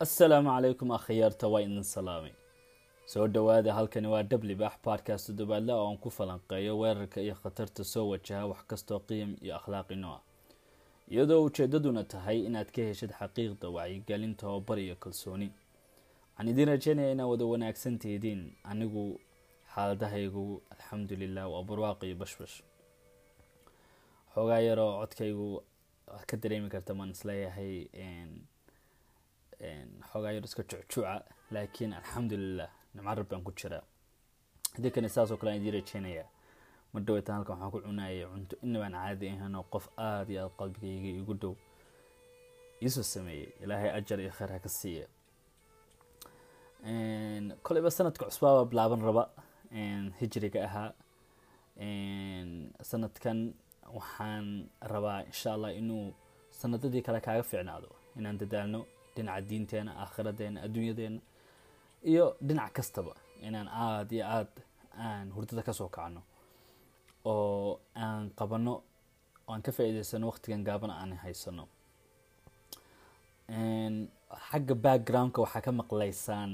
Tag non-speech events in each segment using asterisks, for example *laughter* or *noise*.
assalaamu calaykum akhyaarta waa idin salaamay soo dhowaada halkani waa dhabli baax podcast. Toddobaadle oo aan ku falanqeeyo weerarka iyo khatarta soo wajaha wax kastoo qiyam iyo akhlaaqi nooc iyadoo ujeedaduna tahay inaad ka heshid xaqiiqda wacyigelin tababar iyo kalsooni. Waxaan idiin rajeynaya inaad wada wanaagsan tihidiin anigu xaaladahaygu alxamdulilah waa barwaaq iyo bashbash. Xoogaa yaroo codkaygu waad ka dareemi karta maan is leeyahay xoogaa iska jucjuuca laakiin alxamdulilah nimco rab baan ku jiraa idinkana saasoo kale aan idiin rajeynayaa mar dhaweytan halkan waxaan ku cunayay cunto. Inabaan caadi ahayn oo qof aada iyo aada qalbigayga igu dhow iisoo sameeyey. Ilaahay ajar iyo kheyr ha ka siiya koleyba sanadka cusbaaba bilaaban raba. Hijriga ahaa. Sanadkan waxaan rabaa insha allah inuu sanadadii kale kaaga fiicnaado. Inaan dadaalno dhinaca diinteena aakhiradeena adduunyadeena iyo dhinac kastaba inaan aada iyo aada aan hurdada ka soo kacno oo aan qabano aan ka faa-iideysano waqtigan gaaban aan haysano. Xagga backgroundka waxaa ka maqlaysaan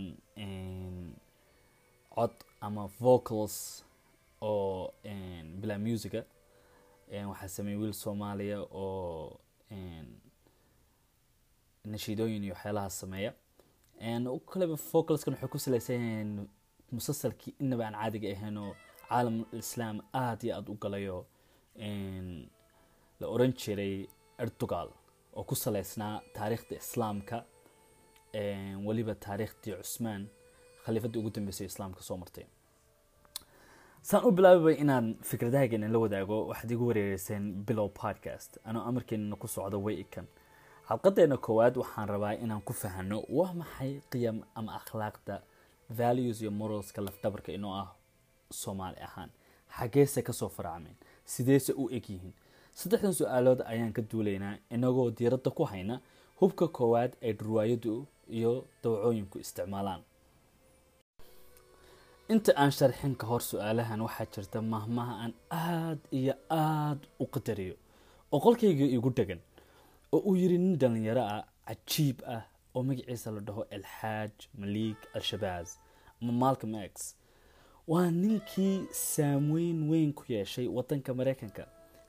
cod ama vocals oo bilaa musica. Waxaa sameeyey wiil soomaaliya oo nashiidooyin iyo waxyaalaha sameeya. Kaleba vocalskan waxay ku saleysan yahiin musalsalkii inaba aan caadiga ahayn oo caalam islaam aada iyo aada u galayo. La oran jiray ertugal oo ku saleysnaa taariikhda islaamka. Weliba taariikhdii cusmaan khaliifadii ugu dambeysay islaamka soo martay. Saan u bilaababa inaan fikradahayga la wadaago waxaad igu wareereyseen bilow podcast. Anoo amarkeenana ku socda way ikan xalqadeena koowaad waxaan rabaa inaan ku fahano waa maxay qiyam ama akhlaaqda values iyo moralska lafdhabarka inoo ah soomaali ahaan? Xageese ka soo faracmeen sideese u egyihiin saddexdan su'aalood ayaan ka duulaynaa inagoo diiradda ku hayna hubka koowaad ay dhurwaayadu iyo dawacooyinku isticmaalaan. Inta aan sharxin ka hor su'aalahan waxaa jirta mahmaha aan aada iyo aada u qadariyo oo qolkayga igu dhegan oo uu yiri nin dhalinyaro ah cajiib ah oo magaciisa la dhaho alxaaj maliig al-shabaaz ama malcom x waa ninkii saameyn weyn ku yeeshay wadanka mareykanka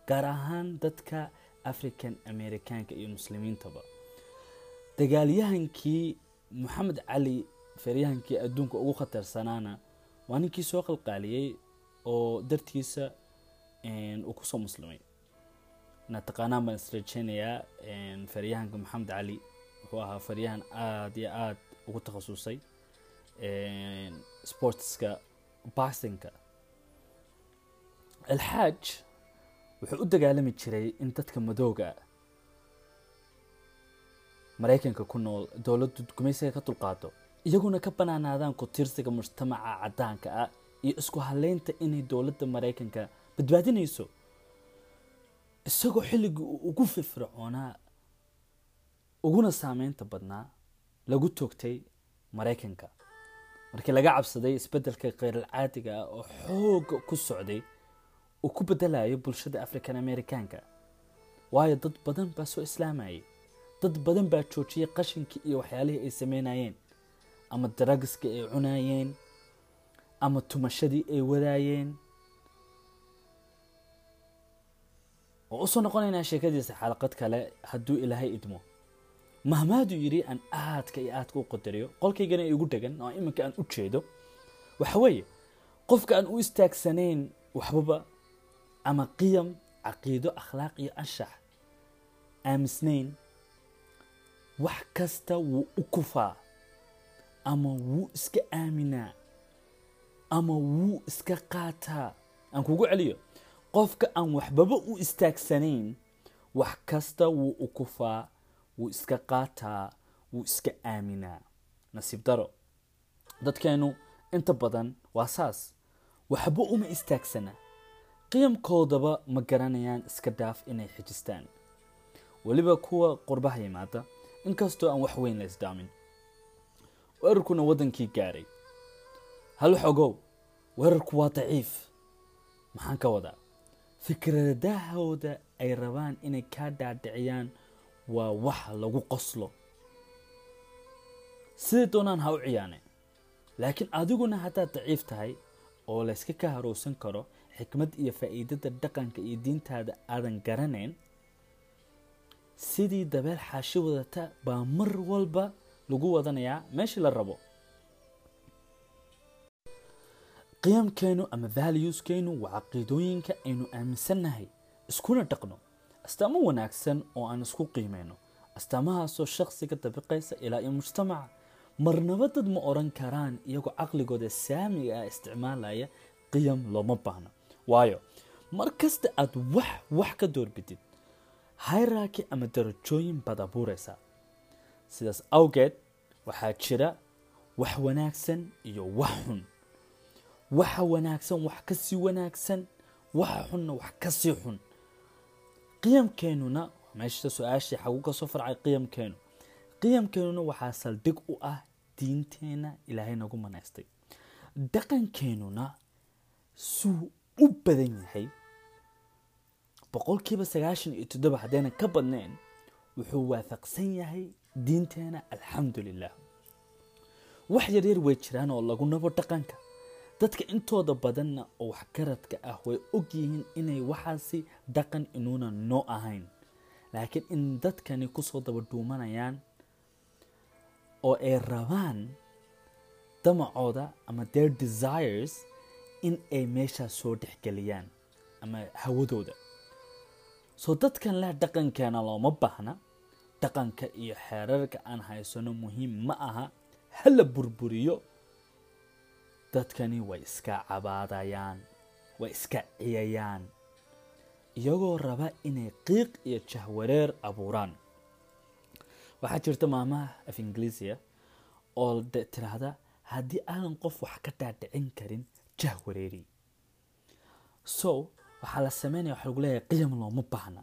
gaar ahaan dadka african amerikaanka iyo muslimiintaba. Dagaalyahankii moxamed cali feeryahankii adduunka ugu khatarsanaana waa ninkii soo qalqaaliyey oo dartiisa uu ku soo muslimay inaad taqaanaan baan israjeynayaa faryahanka maxamed cali wuxuu ahaa faryahan aada iyo aada ugu takhasusay sportska basinka alxaaj wuxuu u dagaalami jiray in dadka madooga maraykanka ku nool dowladdu gumaysiga ka dulqaado iyaguna ka banaanaadaan ku-tiirsiga mujtamaca caddaanka ah iyo isku haleynta inay dowladda maraykanka badbaadinayso isagoo xilligii uu ugu firfircoonaa uguna saameynta badnaa lagu toogtay maraykanka. Markii laga cabsaday isbeddelka kheyral caadiga ah oo xooga ku socday uu ku bedelayo bulshada african amerikaanka. Waayo dad badan baa soo islaamayay dad badan baa joojiyay qashinkii iyo waxyaalihii ay sameynayeen ama daragskii ay cunayeen ama tumashadii ay wadaayeen oo u soo noqonaynaa sheekadiisa xalaqad kale hadduu ilaahay idmo. Mahmaadu yidhi aan aadka iyo aadka u qadariyo qolkaygana igu dhegan oo iminka aan u jeedo. Waxa weeye qofka aan u istaagsanayn waxbaba ama qiyam caqiido akhlaaq iyo anshax aamisnayn wax kasta wuu u kufaa ama wuu iska aaminaa ama wuu iska qaataa. Aan kugu celiyo qofka aan waxbaba u istaagsanayn wax kasta wuu u kufaa wuu iska qaataa wuu iska aaminaa. Nasiib daro. Dadkeenu inta badan waa saas. Waxba uma istaagsana. Qiyamkoodaba ma garanayaan iska dhaaf inay xijistaan. Weliba kuwa qurbaha yimaada inkastoo aan wax weyn la isdaamin. Weerarkuna waddankii gaaray. Hal xogow weerarku waa daciif. Maxaan ka wadaa fikradahooda ay rabaan inay kaa dhaadhiciyaan waa wax lagu qoslo. Siday doonaan ha u ciyaaneen laakiin adiguna haddaad daciif tahay oo layska ka harowsan karo xikmad iyo faa'iidada dhaqanka iyo diintaada aadan garanayn sidii dabeel xaashi wadata baa mar walba lagu wadanayaa meeshii la rabo qiyamkeenu ama valueskeenu waa caqiidooyinka aynu aaminsannahay. Iskuna dhaqno. Astaamo wanaagsan oo aan isku qiimeyno astaamahaasoo shakhsiga dabiqaysa ilaa iyo mujtamaca marnaba dad ma odhan karaan iyagoo caqligooda saamiga ah isticmaalaya qiyam looma baahno waayo mar kasta aad wax wax ka doorbidid hayraki ama darajooyin baad abuuraysaa. Sidaas awgeed waxaa jira wax wanaagsan iyo wax xun waxa wanaagsan wax ka sii wanaagsan waxa xunna wax ka sii xun. Qiyamkeenuna meesha su'aashii xagu ka soo farcay qiyamkeenu. Qiyamkeenuna waxaa saldhig u ah diinteena ilaahay nagu manaystay. Dhaqankeenuna suu u badan yahay. Boqolkiiba sagaashan iyo toddoba haddaynan ka badnayn wuxuu waafaqsan yahay diinteena alxamdu lilah wax yaryar way jiraan oo lagu nabo dhaqanka dadka intooda badanna oo waxgaradka ah way og yihiin inay waxaasi dhaqan inuuna noo ahayn. Laakiin in dadkani ku soo daba dhuumanayaan oo ay rabaan damacooda ama their desires in ay meeshaas soo dhexgeliyaan ama hawadooda soo dadkan leh dhaqankeena looma baahna. Dhaqanka iyo xeerarka aan haysano muhiim ma aha. Hala burburiyo dadkani way iska cabaadayaan way iska ciyayaan iyagoo raba inay qiiq iyo jahwareer abuuraan. Waxaa jirta maamaha af ingiliisiya oo tiraahda haddii aadan qof wax ka dhaadhicin karin jahwareeri. So waxaa la sameynaya waxa lagu leeyahay qiyam looma baahna.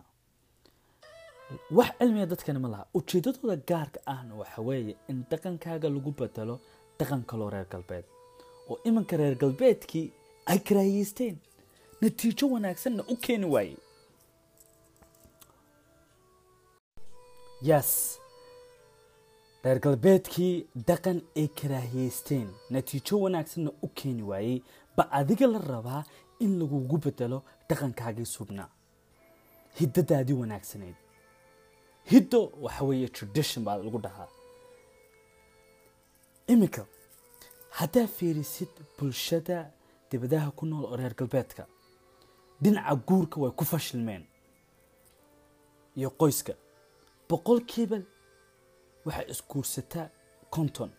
Wax cilmiga dadkani ma laha. Ujeedadooda gaarka ahna waxa weeye in dhaqankaaga lagu bedelo dhaqan kaloo reer galbeed oo iminka reer galbeedkii ay karaahiyeysteen natiijo wanaagsanna u keeni waayey yes. Reer galbeedkii dhaqan ay karaahiyeysteen natiijo wanaagsanna u keeni waayey ba adiga la rabaa in lagugu bedelo dhaqankaagii sugnaa hiddadaadii wanaagsanayd hiddo waxa weeye tradition baa lagu dhahaa. Iminka haddaa fiirisid bulshada dibadaha ku nool oo reer galbeedka dhinaca guurka way ku fashilmeen. Iyo qoyska boqolkiiba waxay isguursataa konton.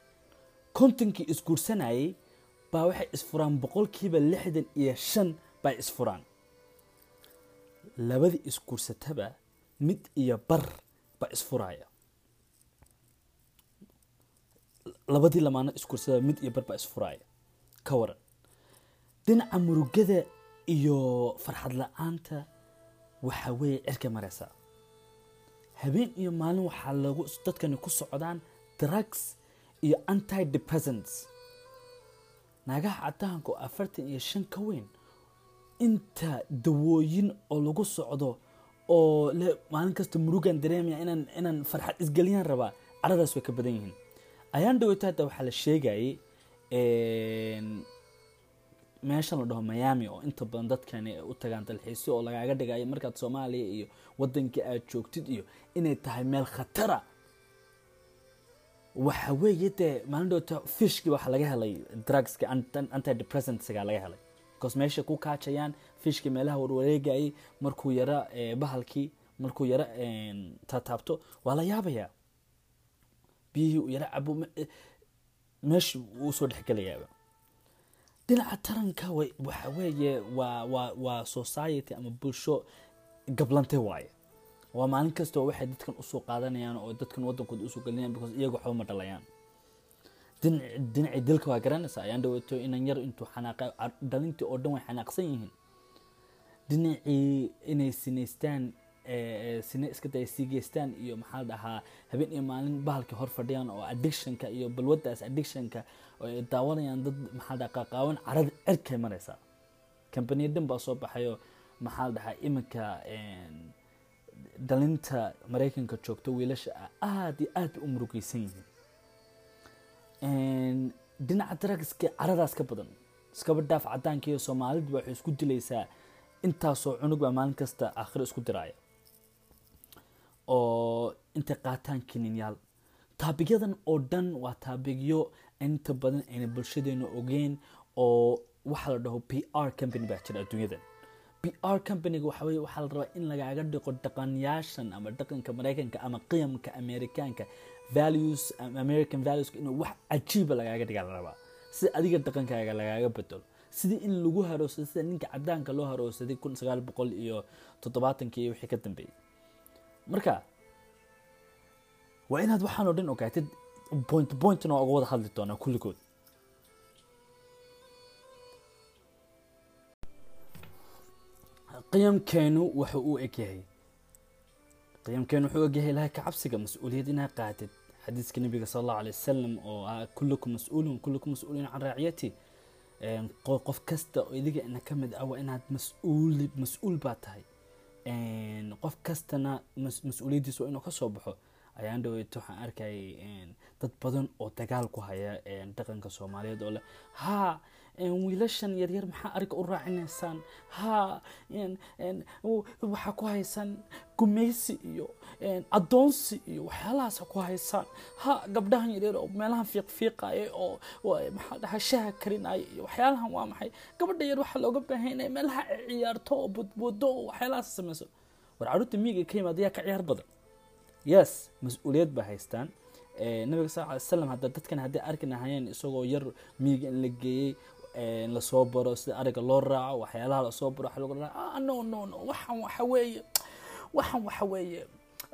Kontonkii isguursanayay baa waxay isfuraan boqolkiiba lixdan iyo shan bay isfuraan. Labadii isguursataba mid iyo bar baa isfuraya labadii lamaano isguursataba mid iyo bar baa isfuraya ka waran. Dhinaca murugada iyo farxad la'aanta waxa weeye cirka mareysaa habeen iyo maalin waxaa lagu dadkani ku socdaan drugs iyo anti depressants naagaha cadaanka oo afartan iyo shan ka weyn inta dawooyin oo lagu socdo oo maalin kasta murugan dareemaya inaan inaan farxad isgeliyaan rabaa caradaas way ka badan yihiin ayaan dhaweyto hadda waxaa la sheegayay meeshan la dhaho miami oo inta badan dadkani u tagaan dalxiisyo oo lagaaga dhigayo markaad soomaaliya iyo wadankii aad joogtid iyo inay tahay meel khatara. Waxa weeye dee maalin dhowta fishkii waxaa laga helay drugska antidepressentsga laga helay. Because meesha ku kaajayaan fishkii meelaha warwareegayay markuu yara bahalkii markuu yara taataabto waa la yaabayaa biyihii uu yara cabo meesha wuu soo dhexgelayaaba dhinaca taranka waxa weeye waa waa waa society ama bulsho gablantay waaye. Waa maalin kastoo waxay dadkan u soo qaadanayaan oo dadkan wadankooda u soo gelinayaan because iyaga waxba ma dhalayaan. Dhinacii dilka waa garanaysaa ayaan dhaweeto inan yar intuu xanaaqa dhalintii oo dhan way xanaaqsan yihiin. Dhinacii inay sinaystaan sine iska day iyo maxaa dhahaa habeen iyo maalin bahalkii hor fadhiyaan oo addictionka iyo balwadaas addictionka oo ay daawanayaan dad maxaa la dhahaa qaawan carada cirkay maraysaa. Kambaniya dhan baa soo baxayo maxaa dhahaa iminka dhalinta maraykanka joogto wiilasha ah aada iyo aad bay u murugeysan yihiin. Dhinaca drugska caradaas ka badan iskaba dhaaf cadaanka iyo soomaalidu waxay isku dilaysaa intaasoo cunug baa maalin kasta aakhiro isku diraaya oo intay qaataan kininyaal taabigyadan oo dhan waa taabigyo inta badan ayna bulshadeena ogeyn oo waxaa la dhaho p r company baa jira adduunyadan. P r companyga waxa weye waxaa la rabaa in lagaaga dhiqo dhaqanyaashan ama dhaqanka maraykanka ama qiyamka amerikaanka values american values inuu wax cajiiba lagaaga dhigaa la rabaa. Sida adiga dhaqankaaga lagaaga bedelo. Sidii in lagu haroosado sida ninka cadaanka loo haroosaday kun sagaal boqol iyo toddobaatankii iyo wixii ka dambeeyey marka waa inaad waxaan dhan ogaatid point pointna waa uga wada hadli doonaa kulligood. Qiyamkeenu wuxuu u egyahay qiyamkeenu wuxuu u egyahay ilahay ka cabsiga mas'uuliyad inaad qaatid xadiiska nabiga sal allahu alay wasalam oo ah kullukum mas'uulun kullukum mas'uulin can raaciyati. Qof kasta oo idiga ina ka mid ah waa inaad mas'uul mas'uul baa tahay qof kastana mas'uuliyaddiisa waa inuu ka soo baxo ayaan dhaweyto waxaan arkayay dad badan oo dagaal ku haya dhaqanka soomaaliyeed oo leh. Haa wiilashan yaryar maxaa ariga u raacinaysaan haa waxaa ku haysaan gumeysi iyo adoonsi iyo waxyaalahaasa ku haysaan ha gabdhahan yaryar oo meelahan fiiqfiiqaya oo maxaa dhaha shaha karinaya iyo waxyaalahan waa maxay? Gabadha yar waxaa looga baahan meelaha ciyaarto oo budbudo oo waxyaalahaas samayso war carruurta miyiga ka yimaada yaa ka ciyaar badan. Yes mas'uuliyad ba haystaan. Nabiga sal ly slam hadda dadkan haddii arki lahayeen isagoo yar miyiga in la geeyey la soo baro sida ariga loo raaco waxyaalaha la soo baro waxa lagu raa no no no waxan waxa weeye waxan waxa weeye.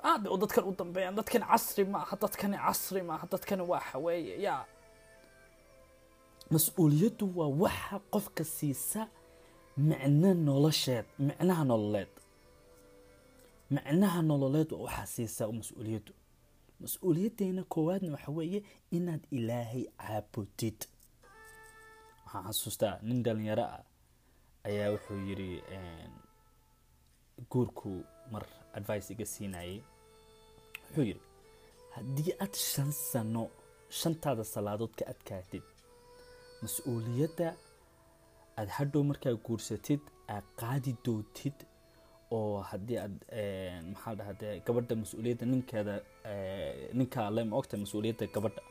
Aad bay dadkan u dambeeyaan dadkan casri maaha dadkani casri maaha dadkani waxa weeye yaa. Mas'uuliyaddu waa waxa qofka siisa micno nolosheed micnaha nololeed. Micnaha nololeed waa waxaa siisaa mas'uuliyaddu. Mas'uuliyaddeena koowaadna waxa weeye inaad ilaahay caabudid waxaan xasuustaa nin dhalinyaro ah ayaa wuxuu yidhi guurku mar advice iga siinayay. Wuxuu yidhi haddii aad shan sano shantaada salaadood ka adkaatid mas'uuliyadda aada hadhow markaa guursatid aad qaadi dootid oo haddii aad maxaa dhaha dee gabadha mas'uuliyadda ninkeeda ninkaa le ma ogta mas'uuliyadda gabadha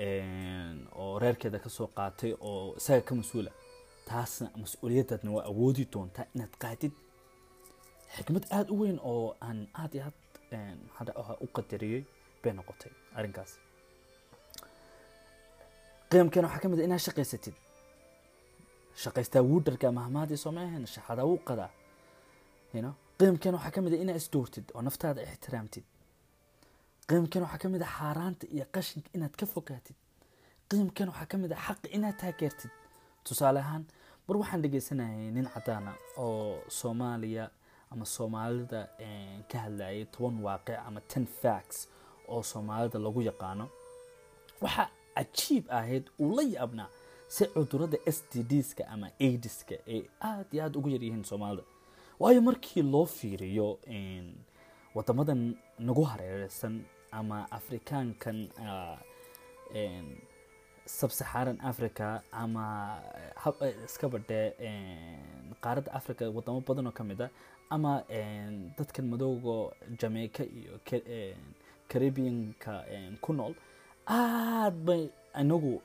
oo reerkeeda ka soo qaatay oo isaga ka mas'uula. Taasna mas'uuliyaddaadna waa awoodi doontaa inaad qaadid xikmad aada u weyn oo aan aada iyo aad maxaa u qadariyey bay noqotay arrinkaas. Qiyamkeena waxaa ka mid a inaad shaqaysatid. Shaqaystaa wuu mahmaadii soomaahan shaxadaa wuu qadaa. Qiyamkeena waxaa ka mid a inaad isdoortid oo naftaada ixtiraamtid qiyamkeena waxaa ka mid a xaaraanta iyo qashinka inaad ka fogaatid. qiyamkeena waxaa ka mid a xaqa inaad taageertid. Tusaale ahaan mar waxaan dhegeysanayay nin cadaana oo soomaaliya ama soomaalida ka hadlayay toban waaqic ama ten facts oo soomaalida lagu yaqaano. Waxaa cajiib ahayd uu la yaabnaa si cudurrada s t dska ama aidiska ay aada iyo aada ugu yaryihiin soomaalida. Waayo markii loo fiiriyo wadamadan nagu hareereysan ama afrikaankan sabsaxaaran africa ama iska badhe qaaradda africa wadamo badan oo ka mid a ama dadkan madooga jamaica iyo caribianka ku nool aada bay inagu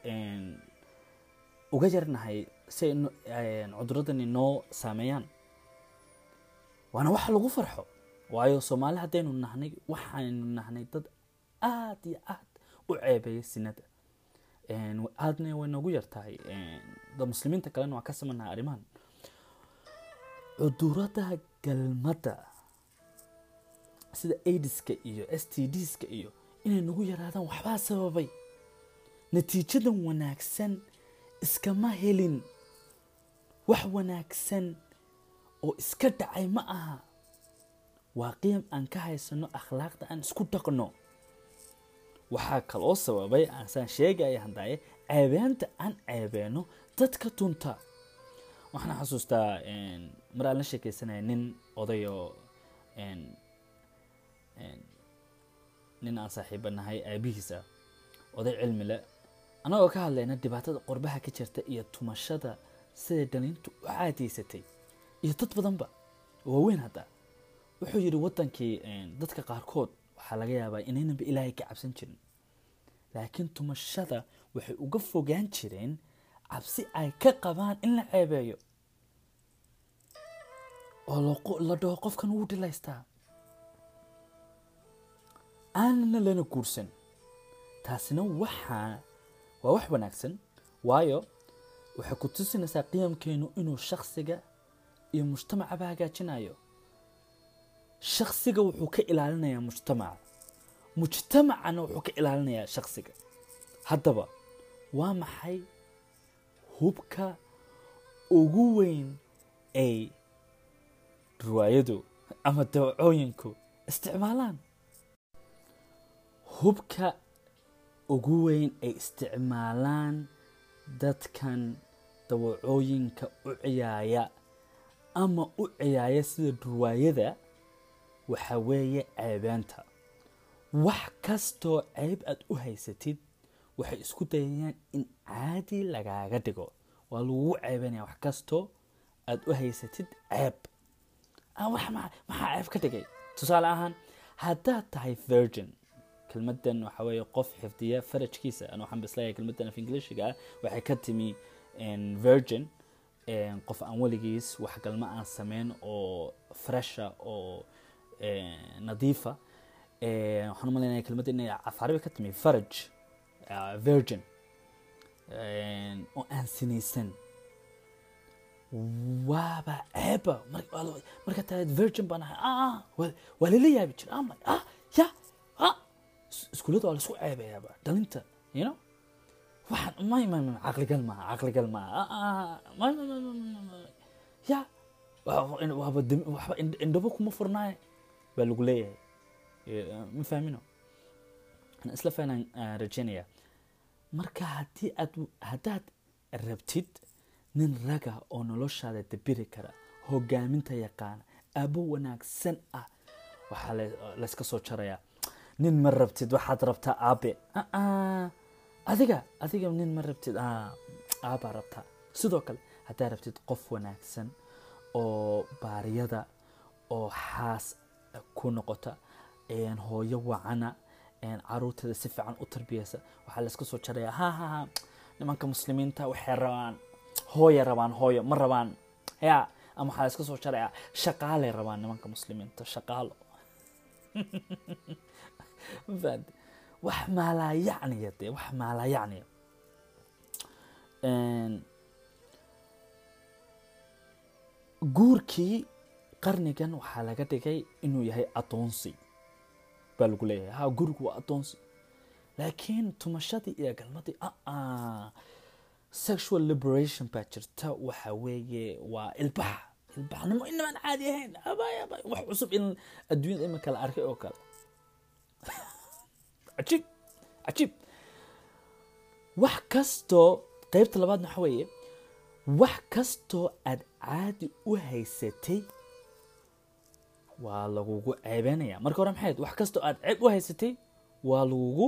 uga yarnahay si ay cuduradani noo saameeyaan. Waana waxa lagu farxo waayo soomaali haddaynu nahnay waxaynu nahnay dad aada iyo aad u ceebeeya sinada. Aadna way noogu yartahay muslimiinta kalena waa ka samanaha arrimahan. Cudurada galmada sida aidiska iyo s t dska iyo inay nagu yaraadaan waxbaa sababay. Natiijadan wanaagsan iskama helin. Wax wanaagsan oo iska dhacay ma aha waa qiyam aan ka haysano akhlaaqda aan isku dhaqno. Waxaa kaloo sababay aansaan sheegaya handaaye ceebeenta aan ceebeeno dadka tunta. Waxaan xasuustaa mar aan la sheekeysanaya nin odayoo nin aan saaxiiba nahay aabihiis ah oday cilmi le. Annagoo ka hadlayna dhibaatada qorbaha ka jirta iyo tumashada siday dhalintu u caadaysatay iyo dad badanba waaweyn hadda wuxuu yidhi wadankii dadka qaarkood waxaa laga yaabaa inaynanba ilaahay ka cabsan jirin. Laakiin tumashada waxay uga fogaan jireen cabsi ay ka qabaan in la ceebeeyo. Oo la dhaho qofkan wuu dhilaystaa aanana lana guursan. Taasina waxaa waa wax wanaagsan. Waayo waxay ku tusinaysaa qiyamkeenu inuu shaksiga iyo mujtamacaba hagaajinayo shaksiga wuxuu ka ilaalinayaa mujtamaca mujtamacana wuxuu ka ilaalinayaa shaksiga haddaba waa maxay hubka ugu weyn ay riwaayadu ama dawacooyinku isticmaalaan? Hubka ugu weyn ay isticmaalaan dadkan dawacooyinka u ciyaaya ama u ciyaaya sida riwaayada waxa weeye ceebeenta wax kastoo ceeb aad u haysatid waxay isku dayayaan in caadi lagaaga dhigo. Waa lagugu ceebanaya wax kastoo aad u haysatid ceeb. Maxaa ceeb ka dhigay? Tusaale ahaan haddaad tahay virgin kelmadan waxa weeye qof xifdiya farajkiisa an waxaan bislayaa kelmadan af ingiliishiga ah waxay ka timi virgin qof aan weligiis waxgalma aan sameyn oo fresha oo nadiifa waxaan u malaynaya kelmadda inay afcarabi ka timi faraj virgin oo aan sinaysan waaba ceeba marka taad virgin baan ahay waa lala yaabi jira am like ah ya ah iskuullada waa la isku ceebeyaaba dhalinta you know waxaan may may may caqligal maaha caqligal maaha ya waaba waxba indhabo kuma furnaaye baa lagu leeyahay ma fahmino isla fahnaan rajaynaya marka haddii aad haddaad rabtid nin raga oo noloshaada dabiri kara hogaaminta yaqaana abo wanaagsan ah waxaa layska soo jarayaa nin ma rabtid waxaad rabtaa aabe? Adiga adiga nin ma rabtid aabaa rabtaa. Sidoo kale haddaad rabtid qof wanaagsan oo baariyada oo xaas ku noqota hooyo wacana caruurteeda si fiican u tarbiyeysa. Waxaa layska soo jarayaa ha ha ha nimanka muslimiinta waxay rabaan hooya rabaan hooyo ma rabaan. Ya ama waxaa layska soo jarayaa shaqaalay rabaan nimanka muslimiinta shaqaalo. *laughs* Wax maalaayacniya dee wax maalaayacniya guurkii qarnigan waxaa laga dhigay inuu yahay adoonsi baa lagu leeyahay. Ha gurigu waa adoonsi laakiin tumashadii iyo galmadii sexual liberation baa jirta. Waxa weeye waa ilbax ilbaxnimo inamaan caadi ahayn. Abay wax cusub in adduunyada iminka la arkay oo kale. *laughs* Cajiib cajiib wax kastoo qeybta labaadna waxa weeye wax kastoo aad caadi u haysatay waa lagugu ceebeynaya. Marka hore maxayd wax kastoo aad ceeb u haysatay waa lagugu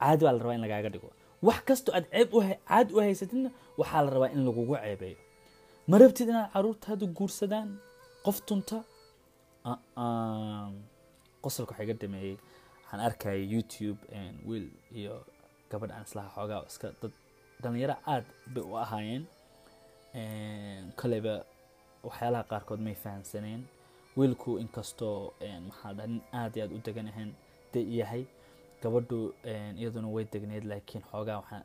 caadi baa la rabaa in lagaaga dhigo. Wax kastoo aad ceeb caadi u haysatidna waxaa la rabaa in lagugu ceebeeyo. Ma rabtid inaad caruurtaada guursadaan? Qof tunta? Qosolka waxaa iga waxaan arkaya youtube wiil iyo gabadh aan islaha xoogaa iska dad dhalinyaro aad bay u ahaayeen. Koleyba waxyaalaha qaarkood may fahamsaneen wiilku inkastoo maxaa dha nin aad iyo aad u degan ahayn de yahay. Gabadhu iyaduna way degneyd laakiin xoogaa waxaa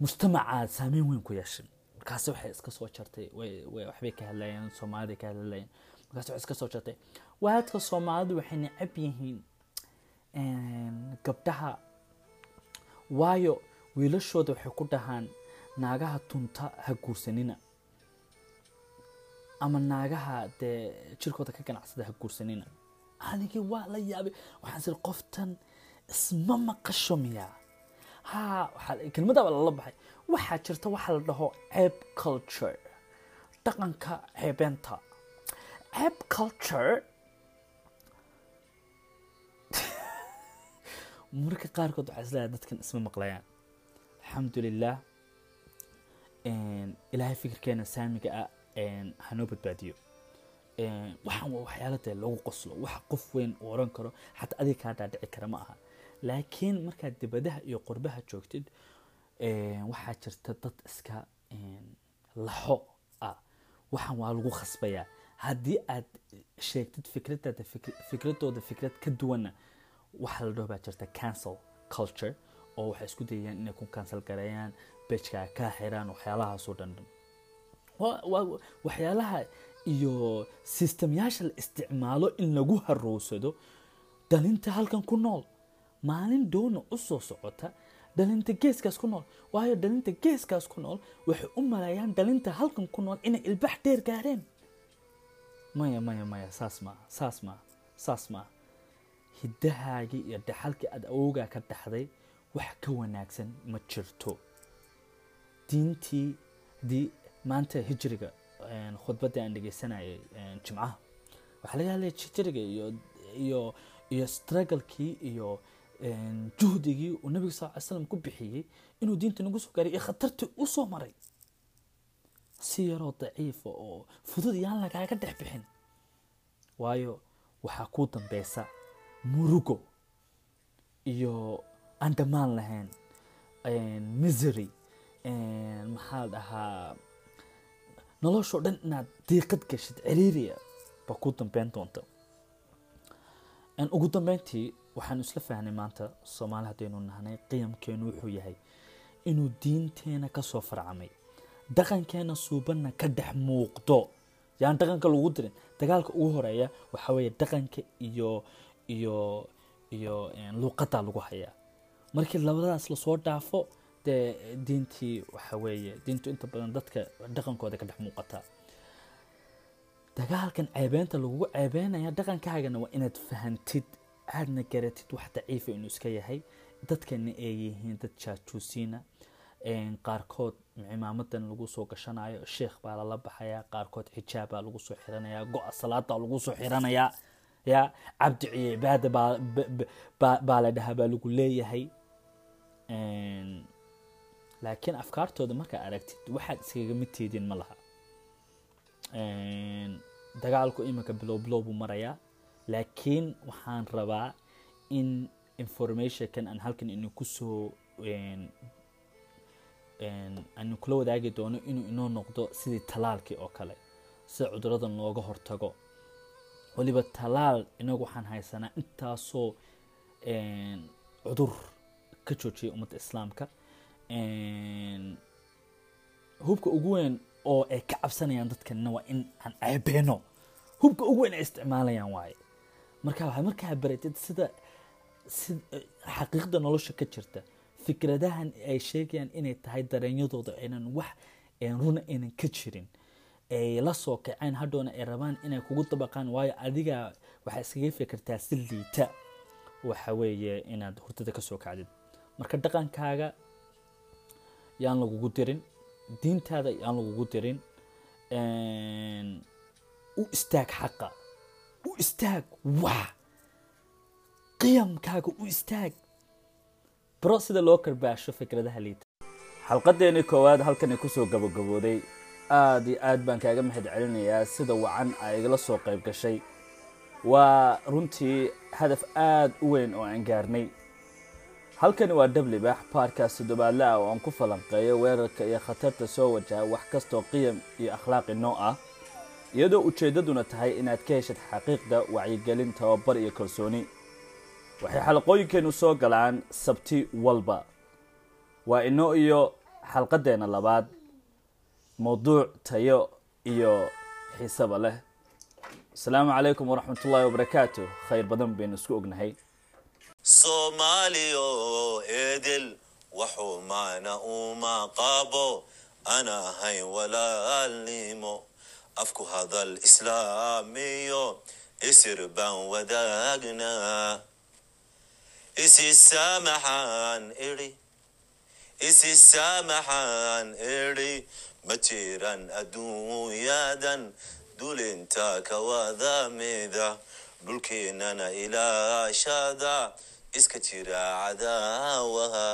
mujtamacaad saameyn weyn ku yeeshay. Markaasi waxay iska soo jartay waxbay ka hadlayeen soomaalida ka hadlayeen. Markaasi waxay iska soo jartay. Waadka soomaalidu waxay necab yihiin gabdhaha. Waayo wiilashooda waxay ku dhahaan naagaha tunta ha guursanina ama naagaha dee jirkooda ka ganacsada ha guursanina. Anigii waa la yaabay. Waxaan siri qoftan isma maqasho miyaa ha kelmadaaba lala baxay. Waxaa jirta waxaa la dhaho ceeb culture dhaqanka ceebeenta ceeb culture *laughs* marka qaarkood waxaa is leeyahay dadkan isma maqlayaan. Alxamdulilah ilaahay fikirkeena saamiga ah hanoo badbaadiyo waxaan waa waxyaala dee lagu qoslo wax qof weyn uu oran karo xataa adiga kaa dhaadhici kara ma aha. Laakiin markaad dibadaha iyo qurbaha joogtid waxaa jirta dad iska laxo ah. Waxaan waa lagu khasbayaa. Haddii aad sheegtid fikradaada fikradooda fikrad ka duwanna waxaa la dhaho baa jirta cancel culture oo waxay isku dayayaan inay ku cancel gareeyaan bejkaa kaa xiraan waxyaalahaasoo dhan waxyaalaha iyo sistemyaasha la isticmaalo in lagu harowsado dhalinta halkan ku nool maalin doona u soo socota dhalinta geeskaas ku nool. Waayo dhalinta geeskaas ku nool waxay u maleeyaan dhalinta halkan ku nool inay ilbax dheer gaareen. Maya maya maya saas maaha saas maaha saas maaha hiddahaagii iyo dhaxalkii aada awoogaa ka dhaxday wax ka wanaagsan ma jirto. Diintii dii maanta hijriga khudbadda aan dhegeysanayay jimcaha. Waxaa laga hadlaya hijriga iyo iyo iyo strugglekii iyo juhdigii uu nabiga sal ly slam ku bixiyey inuu diinta nagu soo gaaray iyo khatartii u maray. Si yaroo daciifa oo fudud yaan lagaaga dhex bixin. Waayo waxaa kuu dambeysa murugo iyo aan dhammaan lahayn misery. Maxaa dhahaa noloshoo dhan inaad diiqad gashid ciriiriya baa kuu dambeyn doonta ugu dambeyntii waxaanu isla fahnay maanta soomaali haddaynu nahnay qiyamkeenu wuxuu yahay inuu diinteena ka soo farcamay. Dhaqankeena suubanna ka dhex muuqdo. Yaan dhaqanka lagu dirin. Dagaalka ugu horreeya waxaa weeye dhaqanka iyo iyo iyo luuqadda lagu hayaa. Markii labadaas la soo dhaafo dee diintii waxa weeye diintu inta badan dadka dhaqankooda ka dhex muuqataa dagaalkan ceebeynta lagugu ceebeynaya dhaqankaagana waa inaad fahantid aadna garatid wax daciifa inuu iska yahay. Dadkana ay yihiin dad jaajuusiina qaarkood cimaamadan lagu soo gashanayo sheekh baa lala baxayaa qaarkood xijaab baa lagu soo xiranayaa go-a salaada lagu soo xiranayaa ya cabdi cibaada baa baa la dhahaa baa lagu leeyahay laakiin afkaartooda markaa aragtid waxaad iskaga mid teedin ma laha. Dagaalku iminka bilow bilow buu marayaa. Laakiin waxaan rabaa in informationkan aan halkan inu ku soo aanu kula wadaagi doono inuu inoo noqdo sidii talaalkii oo kale sida cuduradan looga hortago. Waliba talaal inagu waxaan haysanaa intaasoo cudur ka joojiyay ummadda islaamka hubka ugu weyn oo ay ka cabsanayaan dadkanina waa in aan ceebeeno hubka ugu weyn ay isticmaalayaan waaye. Marka waxaa markaa baratid sida si xaqiiqda nolosha ka jirta fikradahan ay sheegayaan inay tahay dareenyadooda aynan wax runa aynan ka jirin. Ay la soo kaceen hadhowna ay rabaan inay kugu dabaqaan waayo adiga waxaa iskaga fikirtaa si liita. Waxa weeye inaad hurdada ka soo kacdid. Marka dhaqankaaga yaan lagugu dirin. Diintaada yaan lagugu dirin. U istaag xaqa. U istaag wax qiyamkaaga u istaag. Baro sida loo karbaasho fikradaha liita. Xalqadeeni koowaad halkan ku soo gabagabooday. Aada iyo aad baan kaaga mahad celinayaa sida wacan a igala soo qayb gashay. Waa runtii hadaf aada u weyn oo aan gaarnay halkani waa dhablibax baarkaas toddobaadle ah oo aan ku falanqeeyo weerarka iyo khatarta soo wajaha wax kastoo qiyam iyo akhlaaqi noo ah iyadoo ujeeddaduna tahay inaad ka heshid xaqiiqda wacyigelin tababar iyo kalsooni. Waxay xalaqooyinkeenu soo galaan sabti walba. Waa inoo iyo xalqadeenna labaad mowduuc tayo iyo xiisaba leh. Asalaamu calaykum waraxmat ullaahi wabarakaatu khayr badan baynu isku ognahay soomaaliyo eedel waxumaana uma qabo ana ahayn walaalnimo afku hadal islaamiyo isir baan wadaagnaa isi saamaxaan idhi isi idhi ma jiran adduunyadan dulinta ka wada mida dhulkeenana ilaashada iska jira cadaawaha